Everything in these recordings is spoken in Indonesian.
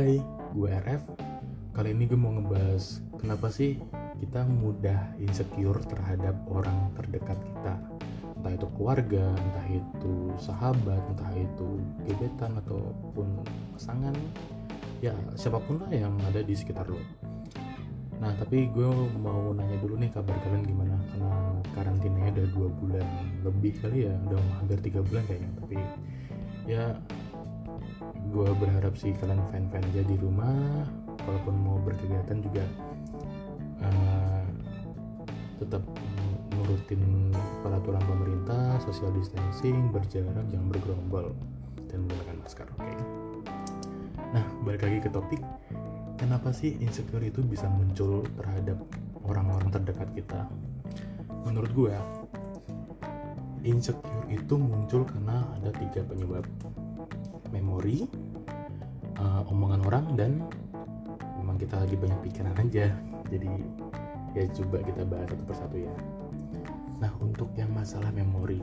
Hai, gue RF. Kali ini gue mau ngebahas kenapa sih kita mudah insecure terhadap orang terdekat kita. Entah itu keluarga, entah itu sahabat, entah itu gebetan ataupun pasangan. Ya, siapa pun lah yang ada di sekitar lo. Nah, tapi gue mau nanya dulu nih kabar kalian gimana karena karantinanya udah dua bulan lebih kali ya, udah hampir tiga bulan kayaknya. Tapi ya gue berharap sih kalian fan-fan aja di rumah walaupun mau berkegiatan juga uh, tetap nurutin peraturan pemerintah social distancing berjarak jangan bergerombol dan menggunakan masker oke? Okay? nah balik lagi ke topik. Kenapa sih insecure itu bisa muncul terhadap orang-orang terdekat kita? Menurut gue insecure itu muncul karena ada tiga penyebab memori uh, omongan orang dan memang kita lagi banyak pikiran aja. Jadi ya coba kita bahas satu persatu ya. Nah untuk yang masalah memori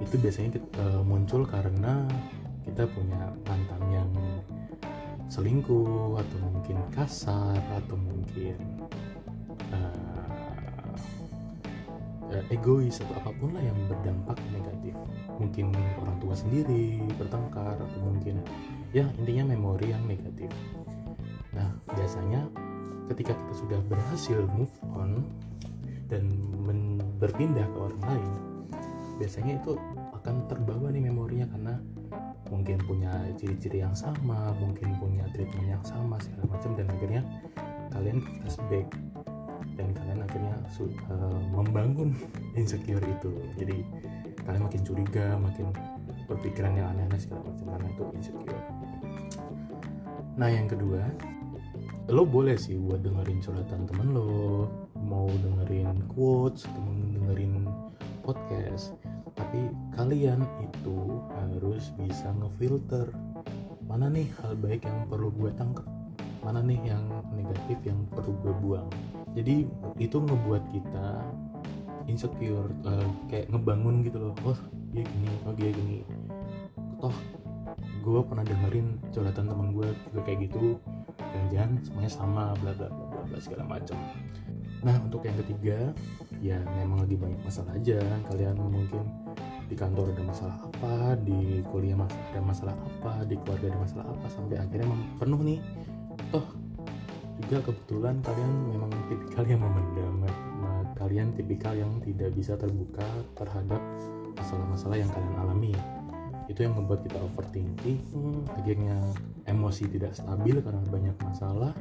itu biasanya uh, muncul karena kita punya mantan yang selingkuh atau mungkin kasar atau mungkin uh, egois atau apa pun lah yang berdampak negatif. Mungkin orang tua sendiri bertengkar atau mungkin ya intinya memori yang negatif. Nah biasanya ketika kita sudah berhasil move on dan berpindah ke orang lain biasanya itu akan terbawa nih memorinya karena mungkin punya ciri-ciri yang sama mungkin punya treatment yang sama segala macam dan akhirnya kalian flashback dan kalian akhirnya uh, membangun insecure itu. Jadi kalian makin curiga makin berpikiran yang aneh-aneh segala macam karena itu insecure. Nah yang kedua lo boleh sih buat dengerin curhatan temen lo mau dengerin quotes atau dengerin podcast tapi kalian itu harus bisa ngefilter mana nih hal baik yang perlu gue tangkap mana nih yang negatif yang perlu gue buang? Jadi itu ngebuat kita insecure uh, kayak ngebangun gitu loh. Oh dia gini oh dia gini. Toh gue pernah dengerin curhatan temen gue juga kayak gitu. Jangan-jangan semuanya sama bla bla bla bla segala macam nah untuk yang ketiga ya memang lagi banyak masalah aja. Kalian mungkin di kantor ada masalah apa di kuliah ada masalah apa di keluarga ada masalah apa sampai akhirnya penuh nih toh juga kebetulan kalian memang tipikal yang memendam kalian tipikal yang tidak bisa terbuka terhadap masalah-masalah yang kalian alami. Itu yang membuat kita overthinking. Akhirnya emosi tidak stabil karena banyak masalah.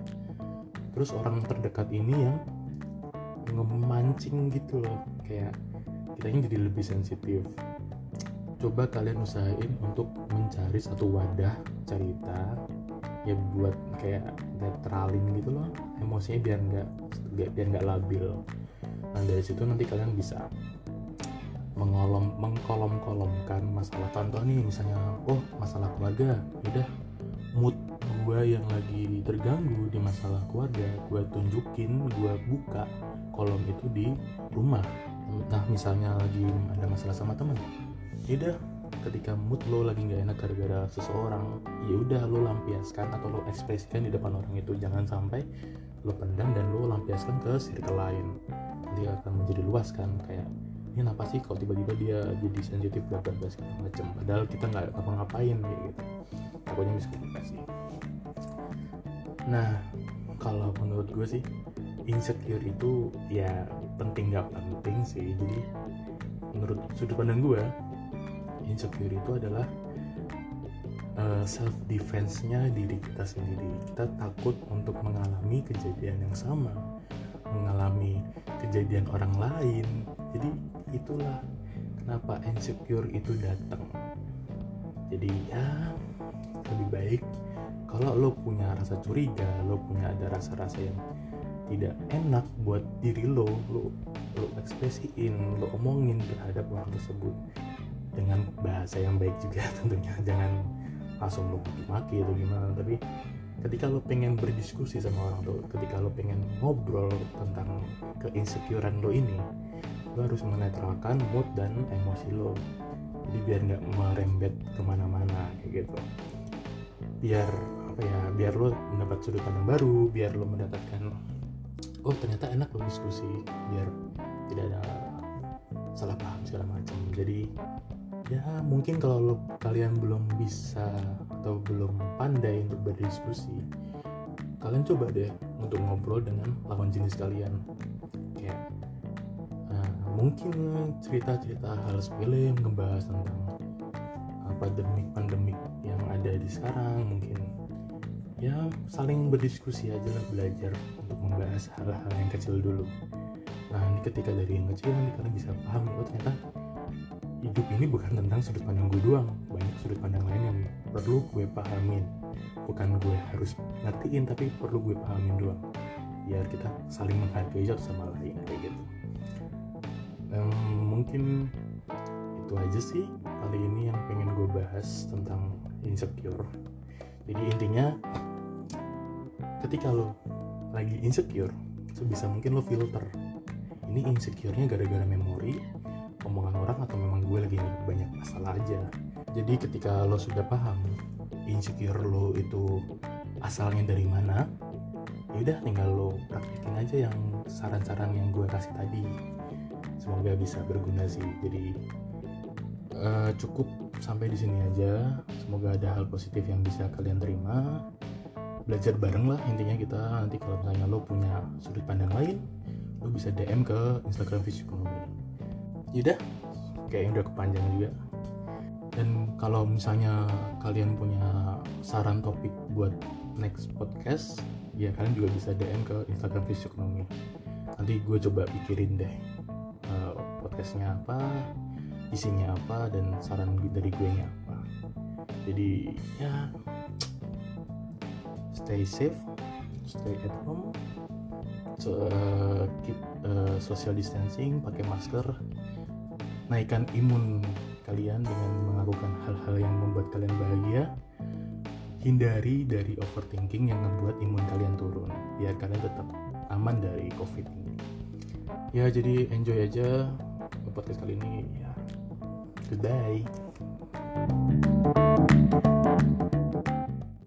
Terus orang terdekat ini yang ngemancing gitu loh. Kayak kitanya jadi lebih sensitif. Coba kalian usahain untuk mencari satu wadah cerita ya buat kayak netralin gitu loh emosinya biar nggak biar nggak labil. Nah dari situ nanti kalian bisa mengolom mengkolom-kolomkan masalah. Contoh nih misalnya oh masalah keluarga udah mood gue yang lagi terganggu di masalah keluarga gue tunjukin gue buka kolom itu di rumah. Nah misalnya lagi ada masalah sama temen udah ketika mood lo lagi nggak enak gara-gara seseorang ya udah lo lampiaskan atau lo ekspresikan di depan orang itu. Jangan sampai lo pendam dan lo lampiaskan ke circle lain. Dia akan menjadi luas kan kayak ini apa sih kalau tiba-tiba dia jadi sensitif bla bla segala macam padahal kita nggak ngapa-ngapain kayak gitu. Takutnya miskomunikasi nah kalau menurut gue sih insecure itu ya penting nggak penting sih. Jadi menurut sudut pandang gue insecure itu adalah uh, eh, self defense-nya diri kita sendiri. Kita takut untuk mengalami kejadian yang sama, mengalami kejadian orang lain. Jadi itulah kenapa insecure itu datang. Jadi ya lebih baik kalau lo punya rasa curiga, lo punya ada rasa-rasa yang tidak enak buat diri lo, lo lo ekspresiin, lo omongin terhadap orang tersebut dengan bahasa yang baik juga tentunya. Jangan langsung lo maki atau gimana tapi ketika lo pengen berdiskusi sama orang tuh ketika lo pengen ngobrol tentang keinsecurean lo ini lo harus menetralkan mood dan emosi lo jadi biar nggak merembet ke mana-mana kayak gitu. Biar apa ya biar lo mendapat sudut pandang baru biar lo mendapatkan oh ternyata enak lo diskusi biar tidak ada salah paham segala macam. Jadi ya mungkin kalau lo, kalian belum bisa atau belum pandai untuk berdiskusi kalian coba deh untuk ngobrol dengan lawan jenis kalian. Kayak uh, mungkin cerita-cerita hal sepele ngebahas tentang uh, pandemik-pandemik yang ada di sekarang mungkin. Ya saling berdiskusi aja lah belajar untuk membahas hal-hal yang kecil dulu. Nah ini ketika dari yang kecil nanti kalian bisa paham oh ternyata hidup ini bukan tentang sudut pandang gue doang. Banyak sudut pandang lain yang perlu gue pahamin. Bukan gue harus ngertiin tapi perlu gue pahamin doang. Biar kita saling menghargai satu sama lain kayak gitu. Um, mungkin itu aja sih kali ini yang pengen gue bahas tentang insecure. Jadi intinya ketika lo lagi insecure sebisa mungkin lo filter. Ini insecure-nya gara-gara memori omongan orang atau memang gue lagi banyak masalah aja. Jadi ketika lo sudah paham insecure lo itu asalnya dari mana ya udah tinggal lo praktekin aja yang saran-saran yang gue kasih tadi. Semoga bisa berguna sih. Jadi uh, cukup sampai di sini aja. Semoga ada hal positif yang bisa kalian terima. Belajar bareng lah intinya kita. Nanti kalau misalnya lo punya sudut pandang lain lo bisa DM ke Instagram Fisiokonomi yaudah kayaknya udah kepanjang juga. Dan kalau misalnya kalian punya saran topik buat next podcast ya kalian juga bisa DM ke Instagram Fisiokonomi nanti gue coba pikirin deh uh, podcastnya apa isinya apa dan saran dari gue nya apa. Jadi ya stay safe stay at home. So, uh, keep uh, social distancing pakai masker naikkan imun kalian dengan melakukan hal-hal yang membuat kalian bahagia hindari dari overthinking yang membuat imun kalian turun biar kalian tetap aman dari covid ini ya jadi enjoy aja podcast kali ini ya Goodbye.